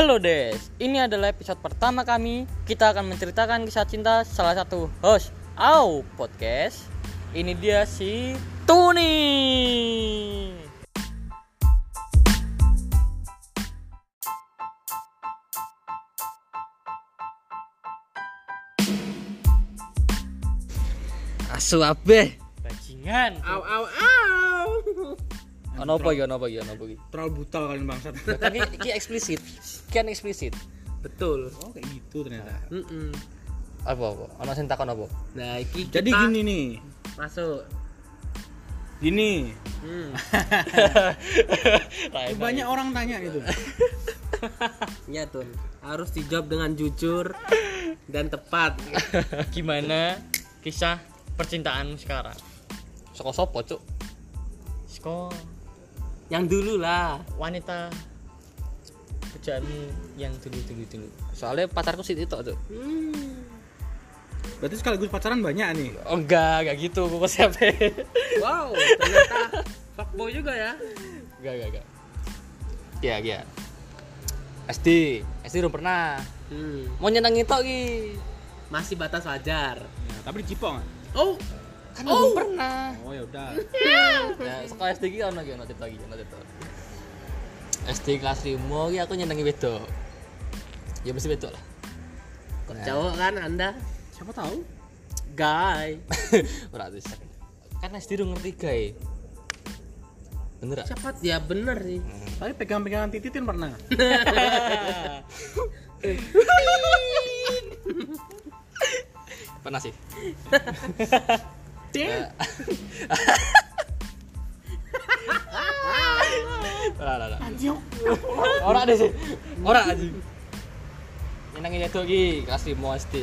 Halo Des, ini adalah episode pertama kami. Kita akan menceritakan kisah cinta salah satu host Au Podcast. Ini dia si Tuni. Asu abe. Bajingan. Au au au. Ono apa ya, ono apa ya, ono apa ya. terlalu brutal kalian bangsat Tapi iki eksplisit. Kian eksplisit. Betul. oh kayak gitu ternyata Mm-mm. Apa apa? Ono sing takon apa? Nah, iki jadi gini nih masuk. gini Hmm. banyak orang tanya gitu Ya, Tun. Harus dijawab dengan jujur dan tepat. gimana kisah percintaan sekarang soko sopo cuk soko Yang dulu lah. wanita pujaanmu yang dulu dulu dulu soalnya pacarku sih itu cuk Hmm. berarti sekaligus pacaran banyak nih oh enggak enggak gitu gue siapa Wow, ternyata fuckboy juga ya. enggak enggak enggak ya ya SD SD belum pernah Hmm. mau nyenengin tok ki Masih batas wajar. ya, tapi dicipok nggak Oh, kan belum pernah. Oh ya udah. Ya sekolah SD ki ono ki ono cerita ki ono cerita. SD kelas 5 ki aku nyenengi wedok. Ya mesti wedok lah. Cowok kan Anda? siapa tahu? Guy. ora bisa. Kan SD udah ngerti gay bener? Cepat ya bener sih. tapi pegang-pegangan tititin pernah. Pernah sih Deh. ora anjing deh sih ora aja nyenengin wedok ki kelas 5 SD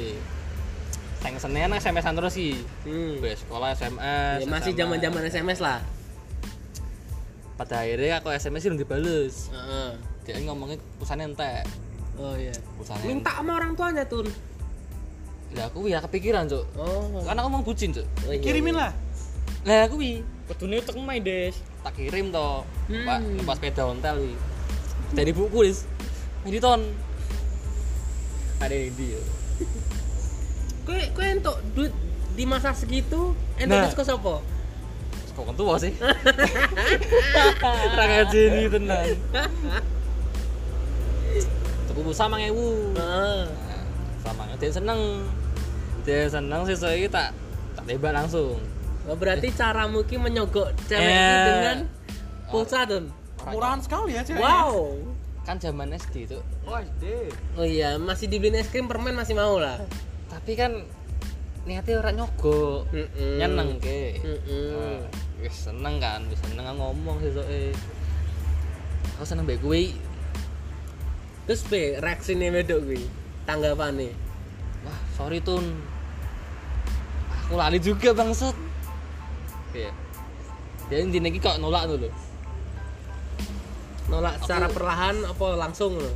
Seng senen SMS-an terus sih Hmm. Wes, sekolah SMS Ya, masih zaman-zaman SMS lah. pada akhirnya aku SMS sih belum dibales Heeh. dia ngomongnya pulsanya entek Oh iya. pulsanya Minta sama orang tuanya, Tun. Ya aku ya kepikiran cuk Oh. karena aku mau bucin cuk Oh, iya, kirimin iya. lah Lah aku wi, kudune utek main des. Tak kirim to. Hmm. Pak, pas sepeda ontel wi. Dari buku des. Editon. Ada di yo. Kowe kowe entuk duit di masa segitu entuk Nah. kos apa? Kok kan tua sih? Ra ngajeni tenan. Tuku pulsa 5000. Heeh. Nah, sama dia seneng. Dia seneng sesuk iki tak tak tembak langsung. Oh, berarti caramu ki menyogok cewek Eh. ini dengan pulsa, Tun. murahan sekali ya ceweknya Wow. Kan zaman SD itu. oh SD Oh iya, masih dibeliin es krim permen masih mau lah. Tapi kan niatnya orang nyogok. Mm-mm. nyeneng ke Mm-mm. Wah, wis seneng kan wis seneng ngomong sesuke aku seneng mbek kuwi Terus be reaksine wedok kuwi? Tanggapane. wah sorry tun aku lali juga bangsat iya dia intinya kok nolak lho Nolak Aku- secara perlahan apa langsung lo?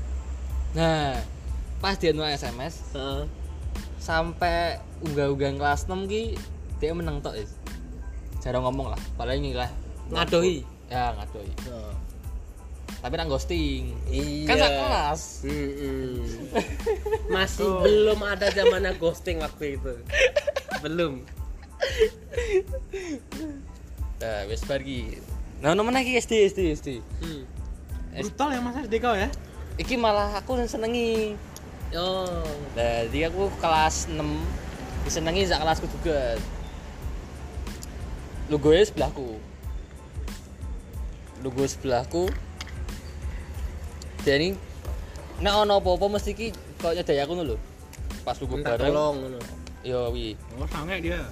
nah pas dia nolak SMS Heeh. sampai unggah-unggah kelas 6 ki dia menang tok is jarang ngomong lah paling ini lah Ngadohi. ya ngadohi Oh. Tapi nang ghosting Iya. kan sak kelas Mm-mm. Masih belum ada zamannya ghosting waktu itu. belum. Nah, wis bar ki. Nah, nomor iki SD SD SD. Hmm. brutal ya mas SD kau ya Iki malah aku yang senengi. Oh. Jadi aku kelas 6 disenengi sak kelasku juga. Logo sebelahku. Logo sebelahku. Jadi nek ono apa-apa mesti ki kok nyedai aku lho. Pas Minta bareng. tolong ngono. Yo wi. oh sange dia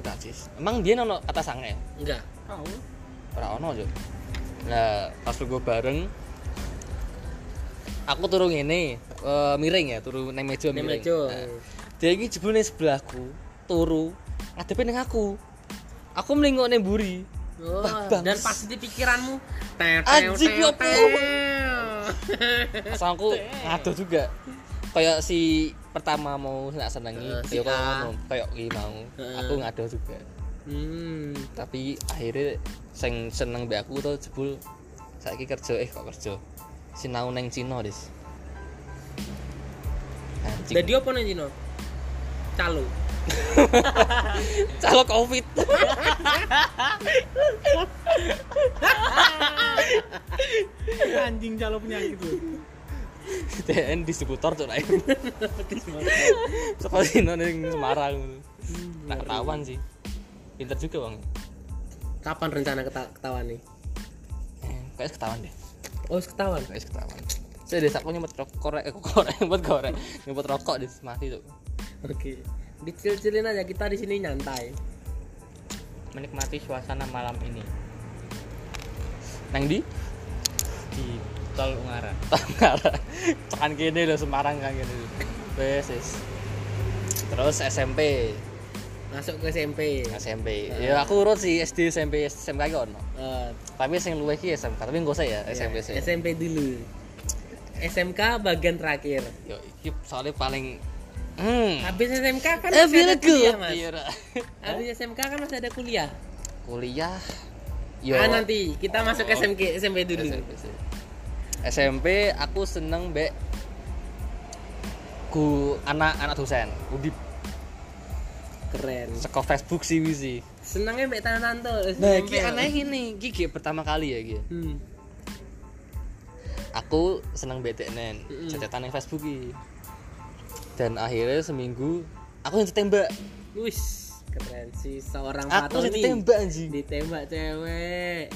Enggak sis. Emang dia ono kata sange? Enggak. tahu ora ono aja nah pas lu bareng aku turu ngene eh, miring ya turu nang meja miring meja. Nah, dia iki jebule sebelahku turu ngadepe ning aku aku mlingok ning mburi Oh, dan pasti di pikiranmu Anjing, teo Pas aku ngado juga kayak si pertama mau nggak senengi Eh, si ya ngono kayak iki mau Heeh. aku ngado juga Hmm. tapi akhirnya sing seneng mbak aku tuh jebul saiki kerja eh kok kerja sinau neng Cina dis Anjing. Jadi apa nih Cino? Calo. Calo covid. Anjing calo penyakit lu. TN distributor tuh lain. Sekolah ning Semarang. Tak ketahuan sih. Pinter juga bang. Kapan rencana keta ketahuan nih? Eh, Kayaknya ketahuan deh. Oh, ketahuan. Kayaknya ketahuan. Saya desa aku nyempet rokok korek, eh, korek, nyempet korek, nyempet rokok di mati tuh. Oke. Dicil-cilin aja kita di sini nyantai. Menikmati suasana malam ini. Nang di? Di Tol Ungaran. Tol Ungaran. Tekan kene lho Semarang kan. Wes wes. Terus SMP, Masuk ke SMP. SMP. Ya aku urut sih SD, SMP, SMK ki ono. Eh, Tapi sing luwih ki SMK, tapi enggak usah ya SMP sih. SMP dulu. SMK bagian terakhir. Yo iki soalnya paling hmm. Habis SMK kan I masih ada kuliah, good. Mas. Iya. Habis SMK kan masih ada kuliah. Kuliah. Yo. Ah nanti kita masuk ke SMK SMP dulu. SMP. SMP aku seneng mbek ku anak-anak dosen Udip Keren. seko Facebook sih wisi Senangnya Mbak Tante Tante. nah iki aneh ini ki pertama kali ya ki Hmm. aku seneng BTN cecetan yang Facebook ki dan akhirnya seminggu aku yang ditembak Wis, keren sih seorang aku yang ditembak anjing Ditembak cewek.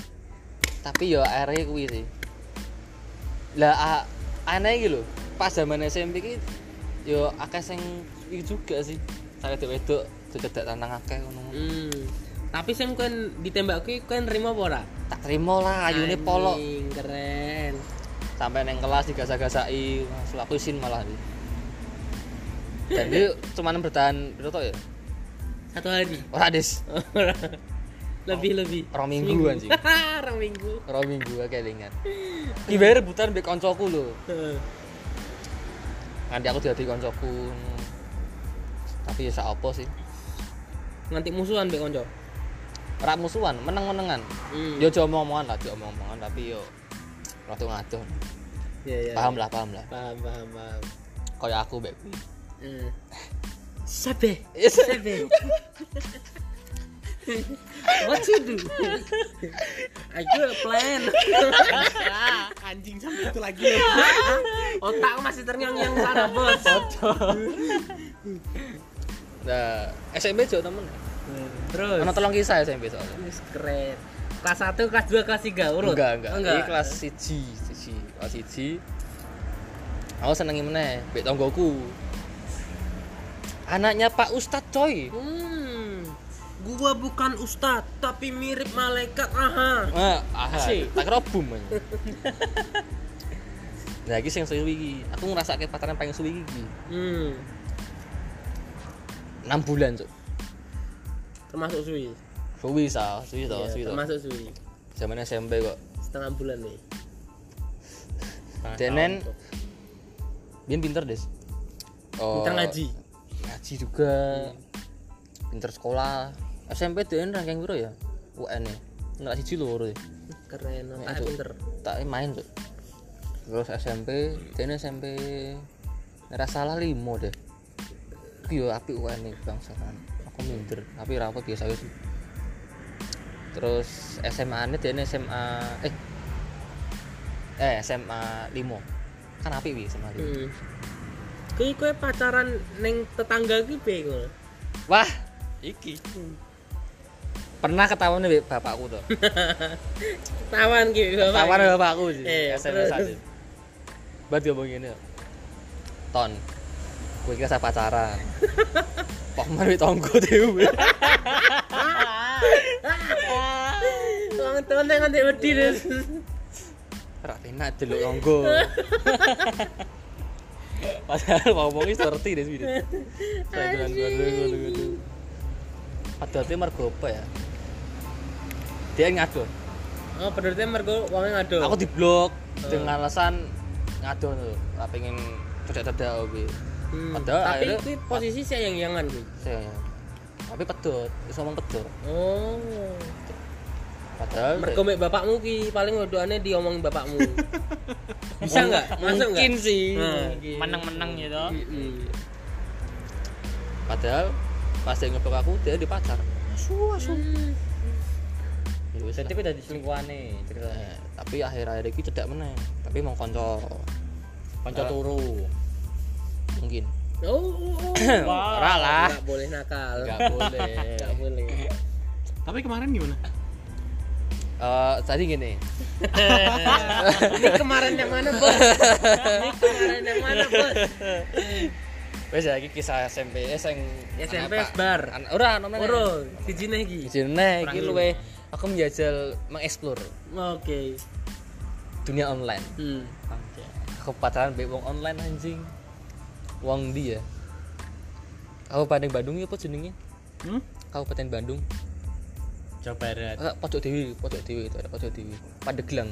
tapi yo akhirnya kuwi sih lah aneh gitu loh pas zaman SMP ki yo akeh sing iki juga sih saya wedok wedok cedak tantang akeh ngono Hmm. Tapi sing kan ditembak kuwi kan nerima apa ora? tak terima lah ayune polo keren. sampai neng kelas digasak-gasaki langsung aku isin malah nih dan dia cuma bertahan berapa ya Satu hari. ora des lebih lebih. Orang minggu, anjing. Orang minggu. ora minggu akeh lingan dibayar rebutan mbek koncoku lho nganti aku dadi koncoku tapi ya sak apa sih Nganti musuhan mbek konco. ora musuhan meneng-menengan Hmm. yo aja omong-omongan lah aja omong-omongan tapi yo rada ngadoh Iya, iya. paham lah paham lah Paham, paham, paham. kaya aku mbek Hmm. Sabe. Yes. Sabe. What you do? I got a plan. Anjing sampai itu lagi. Otak masih terngiang-ngiang sana, Bos. nah SMP juga temen Terus. Ono tolong kisah SMP soalnya keren. Kelas 1, kelas 2, kelas 3 urut. enggak enggak, enggak. ini kelas siji siji kelas siji aku senengi meneh mbek tonggoku anaknya Pak Ustadz coy Hmm. Gua bukan ustad, tapi mirip malaikat. Aha. ah aha Asik. tak kira aja. nah iki sing suwi iki aku ngrasake pacaran paling suwi iki Hmm. 6 bulan cuk Termasuk suwi. suwi sa suwi to Iya, suwi to termasuk suwi. zaman SMP kok Setengah bulan nih. Denen Bian pinter des oh, Kita ngaji. Ngaji juga. Pinter sekolah. SMP Denen ranking piro ya? UN nya enggak siji loro ya. Keren, otaknya Cuk. pinter. tak main tuh terus SMP Denen SMP nera salah limo deh. Yo api UN nih bangsa kan aku minder tapi rapat biasa sih terus SMA nya Denen SMA eh eh SMA limo. Kan api wi SMA limo? Hmm. Kuwi kowe pacaran ning tetangga ki piye? Wah, iki. Pernah ketahuan nih bapakku tuh. Tawan ki Bapak. Ketahuan bapakku sih. Eh, SMS aja. Buat ngomong gini. Ton. Gue kira saya pacaran. Kok mari tonggo dewe. Wong tuwa nang nganti wedi. Ora enak delok tonggo. Padahal ngomongnya seperti deh sih. Saya bilang gue dulu dulu. Padahal mergo apa ya? Dia ngadu. Oh, pedurite mergo wonge ngado. aku diblok dengan alasan ngado tuh ora pengen cedak-cedak oke Hmm, Padahal Tapi akhirnya- kuwi posisi sayang-yangan kuwi. saya tapi pedot bisa ngomong pedot Oh. Padahal Mergo mek bapakmu ki paling wedokane diomongin bapakmu. Bisa enggak? Masuk mungkin enggak? sih Nah. mungkin. menang-menang gitu Mm-mm. padahal pas dia ngeblok aku dia di pacar asu asu ya wis Jadi aku dari selingkuhane ceritanya. Eh, tapi akhir-akhir ini cedak meneh tapi mau konco Kanca Nah. turu. mungkin Oh, oh, oh. ora lah Enggak boleh nakal. nggak boleh Enggak boleh. tapi kemarin gimana Eh, tadi gini Ini kemarin yang mana, Bos? Ini kemarin yang mana, Bos? wes lagi kisah SMP eh sing SMP anak- bar. ora nomor Oro, sijine iki. Jeneng iki luwe aku menjajal mengeksplor Oke. dunia online Hmm. aku pacaran mbek wong online anjing wong dia Kabupaten Bandung ya apa jenenge hmm? Kabupaten Bandung Jawa Barat. Ah, pojok dewi pojok dewi itu ada pojok dewi. Pandeglang.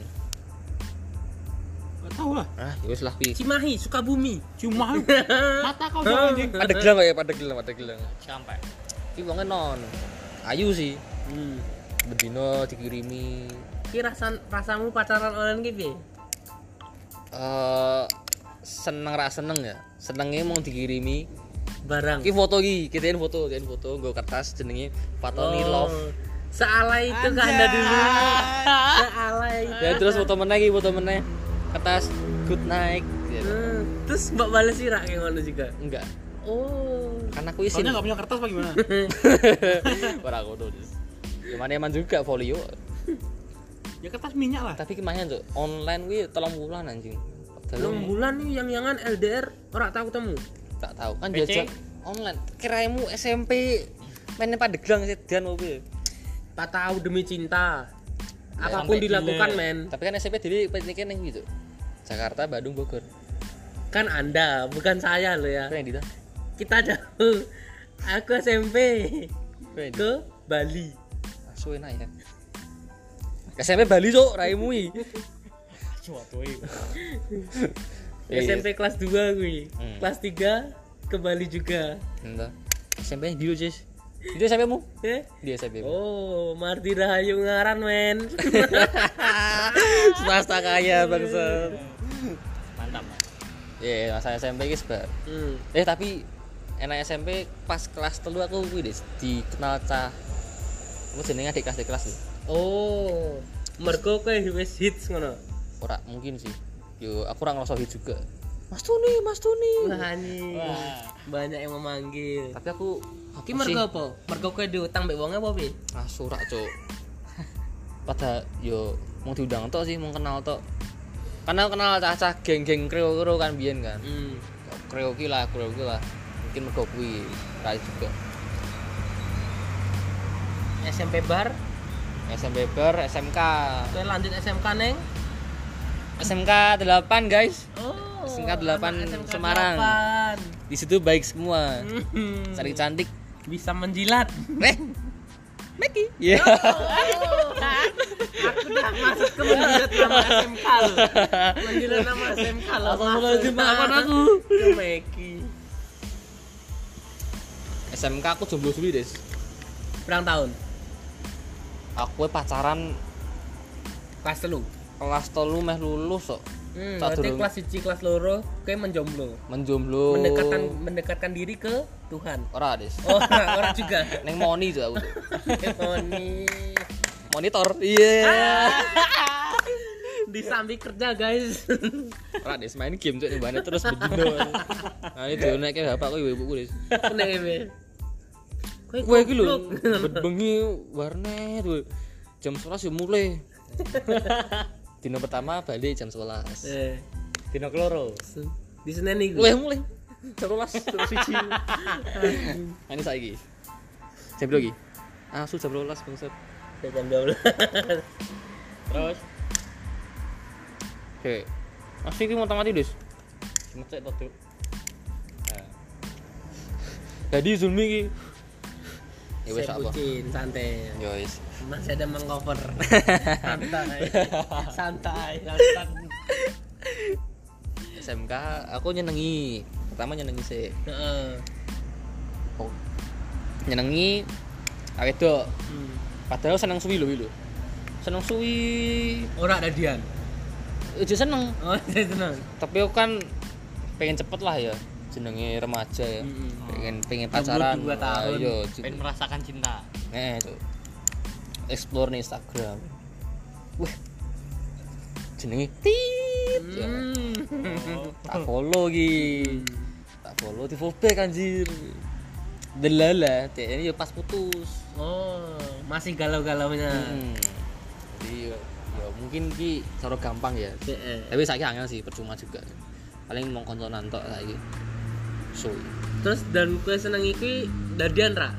Gak tau lah. Ah ya wis lah pi. Cimahi, Sukabumi. cuma mata kau jangan anjing Pandeglang kayak Pandeglang Pandeglang. Sampai iki wonge non ayu sih. Hmm. bedino dikirimi Ki rasan rasamu pacaran online ki piye? eh seneng ra seneng ya. Senengnya mau dikirimi Barang. iki foto iki kitain foto kitain foto gue kertas jenenge Patoni Oh. Love Sealai itu ke Anda dulu. Sealai itu. dan terus foto meneh iki foto meneh kertas good night gitu. Hmm. Terus Mbak balas sih kayak ngono juga. enggak Oh. karena aku isin soalnya gak punya kertas apa gimana ora ngono gimana emang juga folio ya kertas minyak lah tapi kemarin tuh online wi tolong bulan anjing Dalam bulan nih yang yangan LDR ora tahu ketemu. tak tahu kan jajak online kiramu SMP mainnya Pandeglang sih dan mobil 4 tahun demi cinta. Apa pun Sampai dilakukan, gila. men. tapi kan SMP diri pikniknya nih gitu Jakarta Bandung Bogor Kan Anda, bukan saya loh ya. yang di Kita jauh. Aku SMP yang ke Bali. Asu enak ya SMP Bali cok raimu i suatu ini Iya, iya. SMP kelas 2 gue. Hmm. Kelas 3 ke Bali juga. Entah. SMP di Jis itu SMP mu Eh? di SMP mu Oh, Marti Rahayu ngaran, men. swasta kaya bangsa Mantap. Iya, masa SMP ki sebar. hmm. Eh tapi enak SMP pas kelas telu aku kuwi dikenal cah apa jenenge adik kelas adik kelas lho. Oh, mergo kowe wis hits ngono. Ora mungkin sih. Yo aku ora ngerasa hit juga. Mas Tuni, Mas Tuni. Wah, anjing. Banyak yang memanggil. Tapi aku Ki mergo apa? Mergo kowe diutang mbek wonge apa piye? ah surak cuk. Pada yo mau diundang tok sih, mau kenal tok. Karena kenal cah-cah geng-geng kreo-kreo kan biyen kan. Hmm. Kreo ki lah, kreo ki lah. Mungkin mergo kuwi ra juga. SMP bar, SMP bar, SMK. kowe lanjut SMK neng? SMK 8 guys. Oh, SMK 8 anak SMK Semarang. 8. Di situ baik semua. Hmm. Bisa menjilat. Eh. Meki. Iya. Aku udah masuk ke menjilat nama SMK lo. Menjilat nama SMK lo. Astagfirullahaladzim, maafkan aku. Ke Meki. SMK aku jomblo dulu, Des. Berang tahun? Aku pacaran Kelas telu. kelas telu meh lulus kok. Hmm, berarti kelas 1 kelas loro kowe menjomblo. Menjomblo. Mendekatkan mendekatkan diri ke Tuhan. Ora, Des. Oh, orang juga. Neng Moni tuh aku tuh. Tony. Monitor. Iya. Disambi kerja, guys. Ora, Des main game cuk nyobane terus bedino. Nah, dionek ke bapak kowe ibuku, Des. Bener ya. Kowe Kowe iki lho, bengi warnet kowe. Jam 11 ya mulai. Dino pertama balik jam 11. Eh, Dino kloro. di Senin iku. Mulai mulai. 12 terus siji. Nah, Ini saiki. Jam lagi? Asu jam 12 bangsat. Jam 12. Terus Oke. Masih iki mau mati, Des. semecek to, Duk. Nah, Jadi Zulmi iki. Ya wis apa? santai. Ya wis. Masih ada mengcover. santai. Santai, santai. SMK aku nyenengi. Pertama nyenengi sih. Heeh. Oh. Nyenengi awet dok. Hmm. Padahal seneng suwi lho iki lho. seneng suwi Ora ada Dian. aja seneng Oh, saya senang. tapi aku kan pengen cepet lah ya jenenge remaja ya Mm-mm. pengen pengen Jomblo pacaran dua tahun. ayo pengen merasakan cinta eh tuh explore nih Instagram wah jenenge tit ya. Hmm. tak follow ki tak follow di follow back anjir delala ini ya pas putus Oh, masih galau-galaunya. hmm. jadi ya, ya mungkin ki cara gampang ya Heeh. tapi saya angel sih percuma juga paling mau konsonan tok lagi so Terus dan kue seneng iki dadian ra?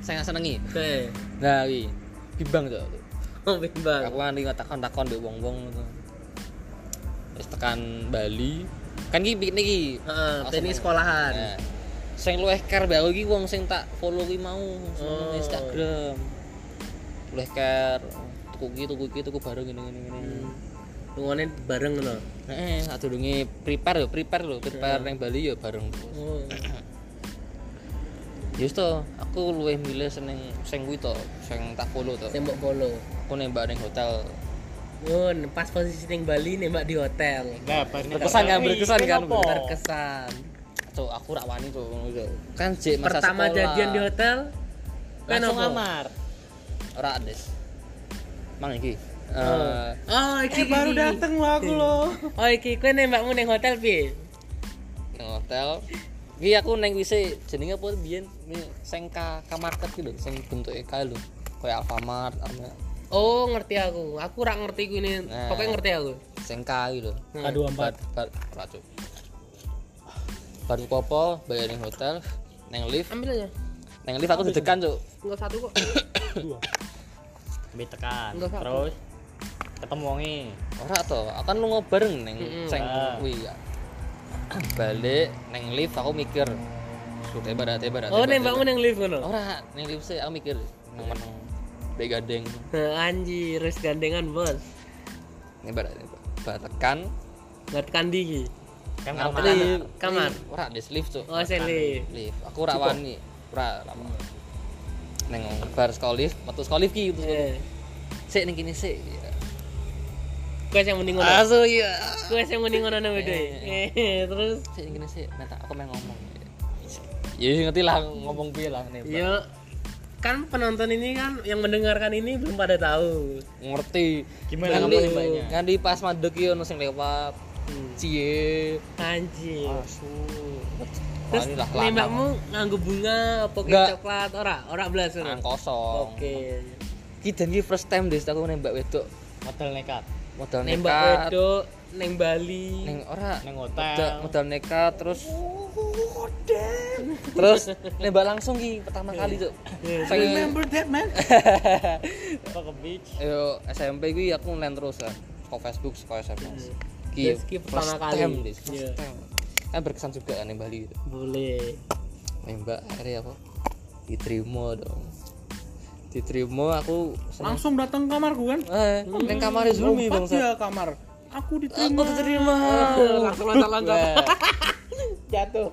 saya nggak senengi Oke. nah wi bimbang tuh Oh, bimbang. aku kan takon takon be wong wong gitu terus tekan Bali kan ki piknik ki Heeh, Aku teknik seneng. sekolahan. Nah, sing luwih be aku ki wong sing tak follow ki mau Oh. oh. Instagram luwih care tuku ki tuku ki tuku bareng ngene ngene ngene Lungone bareng ngono. Heeh, sadurunge prepare yo, prepare lho, prepare nang Bali yo bareng. Oh. Ya wis to, aku luwih milih seneng sing kuwi to, sing tak follow to. Tembok polo. Aku nembak ning hotel. Oh, pas posisi ning Bali nembak di hotel. Nah, pas Berkesan kan, berkesan kan. Terkesan. Cuk, aku rak wani cuk ngono cuk. Kan jek masa Pertama sekolah. jadian di hotel kan langsung ngamar Ora ades. Mang iki. Eh, Oh, iki Eh, baru iki. dateng lo aku lo. Oh, iki kowe nembakmu ning hotel piye? nang hotel. Iki aku neng wise jenenge apa biyen Ini sing ka kamarket ki lho, sing bentuke kae lho. Kayak Alfamart, ama Oh, ngerti aku. Aku ora ngerti ku ini. Nah. Pokoknya ngerti aku. sing ka iki lho. K24. Bar bar ora cuk. Bar kopo bayar ning hotel, neng lift, Ambil aja. neng lift aku dedekan cuk. Enggak satu kok. Dua. ambil tekan Enggak terus ketemu wongi Ora to, akan lunga bareng neng Ah. kuwi ya. Balik neng lift aku mikir. Sudah barat barat. Oh, nembakmu ning lift ngono. Ora, neng lift sih aku mikir nang meneng be gandeng. Anjir, wis gandengan, Bos. Barat barat tekan Buat kandi iki. kan kamar lift. Kamar. Ora des lift cuk. Oh, sing lift. Lift. Aku ora wani. Ora lama. Neng bar sekolah lift, metu sekolah lift ki. terus Sik ning kene sik. kowe sing mending ngono. Asu iya. Kowe sing mending ngono nang beda. Eh, terus Sik ning kene sik. Tak- aku main ngomong. Ya ngerti lah ngomong piye lah nembak. Yo kan penonton ini kan yang mendengarkan ini belum pada tahu. ngerti Gimana Kan di- kan di pas mandek ono sing lewat cie Anjir. asu Terus nembakmu nganggo bunga apa coklat ora? Ora belas ora. kosong Oke. ki dan ki first time des aku nembak wedok modal nekat modal Nembak nekat wedok neng Bali. neng ora Neng hotel. modal nekat terus terus nembak langsung ki pertama kali tuh pengen Remember that man? apa ke beach yo SMP gue aku nelen terus kan ke Facebook ke SMS ki Terus ki pertama first kali. time des first Iya. time kan berkesan juga kan nembak Bali gitu Boleh. nembak akhirnya apa diterima dong diterima aku senang Langsung datang ke kamarku kan? eh neng kamar Zulmi bang dia kamar. Aku diterima. aku diterima Langsung loncat-loncat. Wah, Jatuh.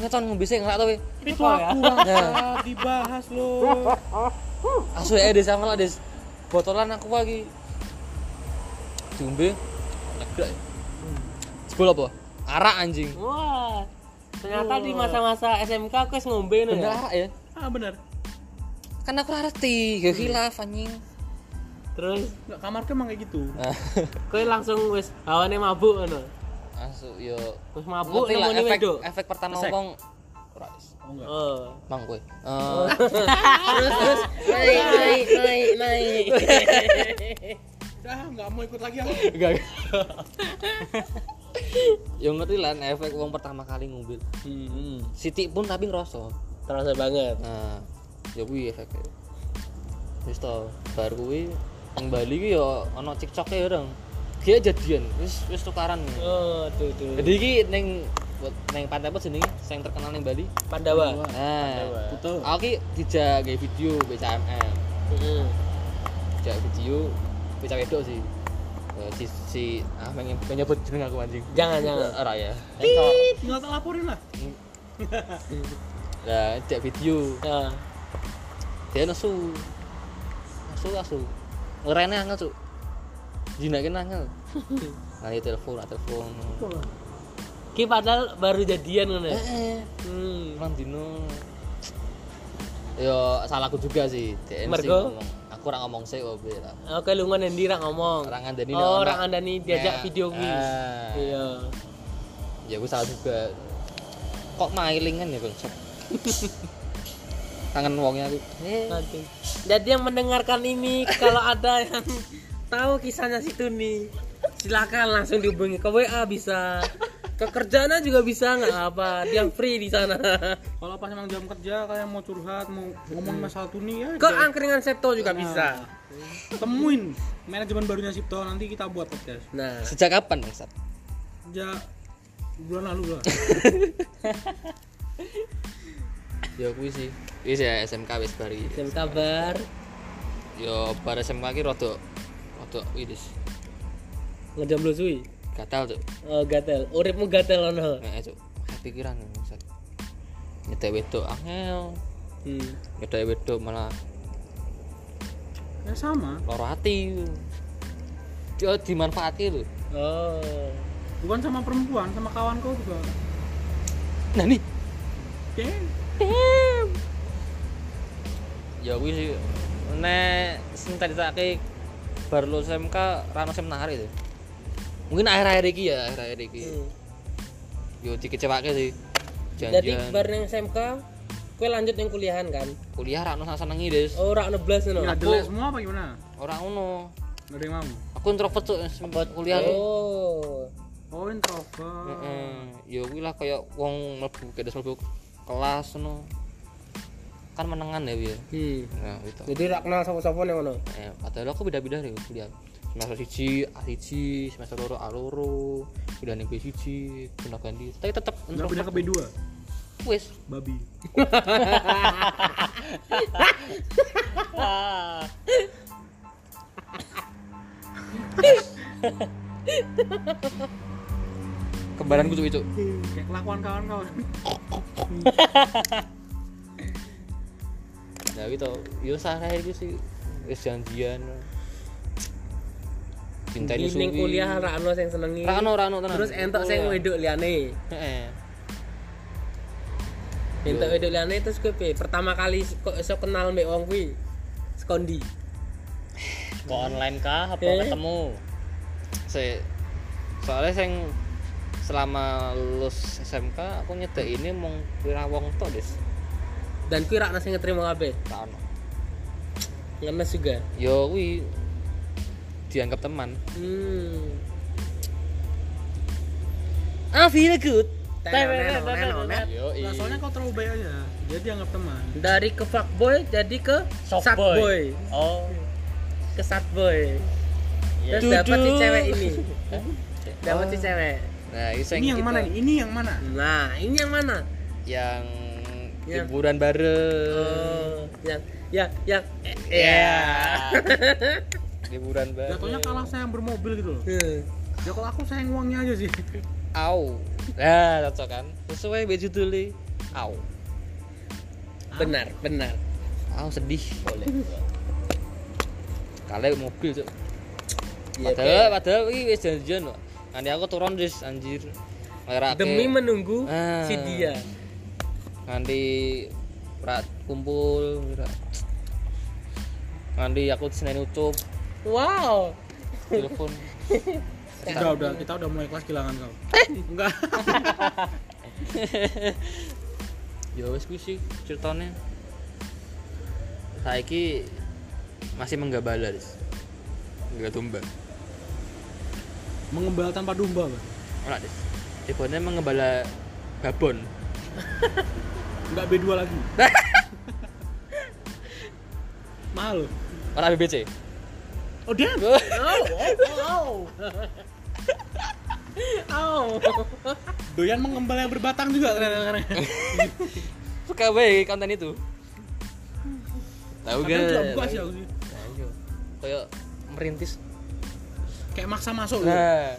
Ngeton ngombe sih ngelak tapi Itu aku angkat, dibahas loh. asu ya des sama lah des botolan aku lagi diombe lega sebel apa arak anjing Wah. Ternyata di masa-masa SMK aku wis ngombe nih. bener ya. arak ya Ah bener. kan aku ngerti gak hilaf anjing Terus kamarku emang kayak gitu. Nah, kowe langsung wis hawane mabuk ngono. Asu yo Wis mabuk lah nemoni efek efek pertama wong ora. Oh enggak. Oh. mang kowe Oh. Eh, terus terus naik naik naik naik. Ah, nggak mau ikut lagi aku. Enggak. Yang ngerti lah efek uang pertama kali mobil. Hmm. Siti pun tapi ngerasa. Terasa banget. Nah, ya kuwi efeknya. Wis to, bar kuwi nang Bali ki ya ana cikcoke ya, Dong. Dia jadian, wis wis tukaran. Oh, tuh tuh. Jadi iki ning ning pantai apa jenenge sing terkenal ning Bali? Pandawa. Nah, Betul. aku ki dijak gawe video BCMM. Heeh. Dijak video BCM wedok sih. Eh, si si ah pengen menyebut jeneng aku anjing. Jangan jangan. Ora ya. Tinggal tak laporin lah. Nah, cek video Ya. dia nesu asu asu ngerene angel cuk jinakin angel nanti telepon nak telepon Ki padahal baru jadian ngono. ya? eh Hmm. Mang dino yo salahku juga sih DMC Mergo? ngomong aku ora ngomong sih kok be lah Oke lu ndi ra ngomong. Orang ngandani Oh, orang ana- andani diajak video kuwi. Iya. ya gue salah juga kok mailingan ya konsep kangen wongnya aku eh Aduh. Jadi yang mendengarkan ini kalau ada yang tahu kisahnya si Tuni, silakan langsung dihubungi ke WA bisa. Ke kerjaan juga bisa nggak apa, dia free di sana. Kalau pas emang jam kerja kalian mau curhat, mau ngomong masalah tuni ya. Ke angkringan Septo juga bisa. temuin manajemen barunya Sipto nanti kita buat podcast. Nah, sejak kapan Bangsat? Ja bulan lalu lah. ya kuwi sih wis ya SMK wis bari jam kabar yo bar SMK ki rada rada wis ngejomblo suwi. gatal tuh Oh, gatel. Uripmu gatel ono. nek cuk pikiran Bangsat nyetek wedok angel Hmm. nyetek wedok malah Ya sama, loro hati dia dimanfaati lho Oh. bukan sama perempuan, sama kawan kau juga. nah nih Ya, ya kuwi sih nek sing tadi bar lulus SMK rano seminar itu mungkin akhir-akhir iki ya akhir-akhir iki Hmm. yo dikecewake sih Jadi janjian bar nang SMK kue lanjut yang kuliahan kan? kuliah rano senengi des Oh, ora 16 ngono. ya jelek semua apa gimana? orang ngono ada yang mau. aku introvert tuh sempat kuliah tuh Oh. Oh introvert. Heeh. ya kuwi lah kayak wong mlebu kedes mlebu kelas ngono kan menengan ya ya Hmm. nah gitu. Jadi rak kenal sapa-sapa nang ngono. eh, padahal aku beda-beda nih kuliah semester siji A siji semester loro A loro. Udah nih B siji pindah ganti. Tapi tetap Nggak pindah ke B2 wes babi. kembaran gue itu Kayak kelakuan kawan-kawan. ya gitu yo saya itu sih wes janjian cinta ini Ning suwi kuliah ra ono sing senengi. rano rano tenan Terus entok sing wedok liyane. Heeh. Entok Yo. wedok liyane terus kowe? Pertama kali kok iso kenal mbek wong kuwi. Skondi. Kok online kah apa Eh. ketemu? saya soalnya saya selama lulus SMK aku nyedek ini mong kira wong tok des Dan kuwi rak sing ngetrimo kabeh. tak ono Ngenes juga. yo wi dianggap teman Hmm. I feel good tenet. yo Nah, soalnya kau terlalu baik aja. Dia dianggap teman. Dari ke fuckboy jadi ke Softboy. sadboy. Oh. Ke sadboy. Iya. Terus dapat si cewek ini. Dapat si cewek. nah ini, Ini yang mana nih? Ini yang mana? Nah, ini yang mana? yang Yang- liburan bareng Oh, yang yang yang ya liburan Jatuhnya bareng kalah saya yang bermobil gitu loh. Hmm. Ya kalau aku sayang uangnya aja sih. au nah cocok kan sesuai baju judulnya au Benar, benar. au sedih boleh kalian mobil cok Iya, padahal Pe. padahal ini wis janjian loh nanti aku turun dis anjir Ngerake. Demi menunggu Ah. si dia. Nanti rat kumpul nanti aku senin ucup. Wow. telepon. Udah udah. Kita udah mulai kelas kehilangan kau. Enggak. ya wes sih ceritanya. Saiki masih menggabala dis enggak tumba Mengembala tanpa domba, Bang. ora dis Tibanya mengembala babon Enggak B2 lagi. Mahal loh. ora BBC Oh, damn. Oh, oh, oh. Oh. Doyan mengembala yang berbatang juga kadang-kadang. suka baik konten itu tahu gak buka sih aku sih. kayak merintis Kayak maksa masuk nah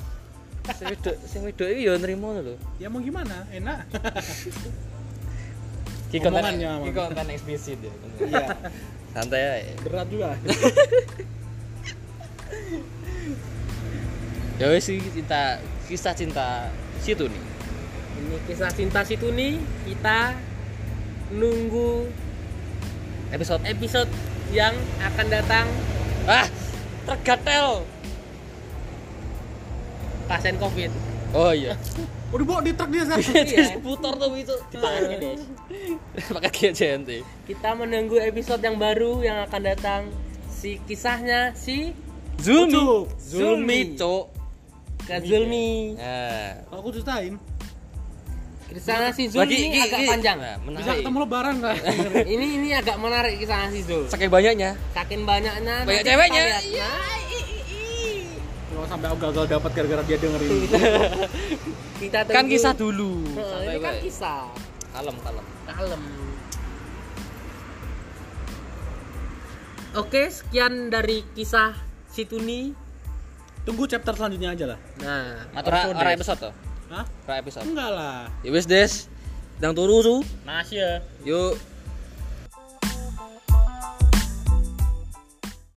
sing wedok sing wedok iki ya nrimo lho Ya mau gimana? Enak. Iki Mang. konten eksplisit ya Iya. santai aja Berat juga. ya wes sih cinta kisah cinta situ nih Ini kisah cinta situ nih kita nunggu episode episode yang akan datang ah tergatel pasien covid. oh iya Udah bawa di truk dia Zak. Iya. putar tuh itu Dipakai deh. pakai GJNT Kita menunggu episode yang baru yang akan datang si kisahnya si Zulmi Ucup. Zulmi cok Kak Zulmi. nah Kalau aku ceritain, Kisahnya si Zul Bagi- ini agak panjang. nah, bisa menarik ketemu lebaran ini ini agak menarik kisahnya si Zul. saking banyaknya Saking banyaknya. Banyak ceweknya. Iya. I- i- i. Kalau sampai aku gagal dapat gara-gara dia dengerin. Kita tunggu. kan kisah dulu Nah, ini kan kisah. kalem kalem Kalem. Oke, sekian dari kisah Situni. Tunggu chapter selanjutnya aja lah. Nah, ora ora episode tuh Hah? ora episode Enggak lah. ya des Dang turu su Mas ya. yuk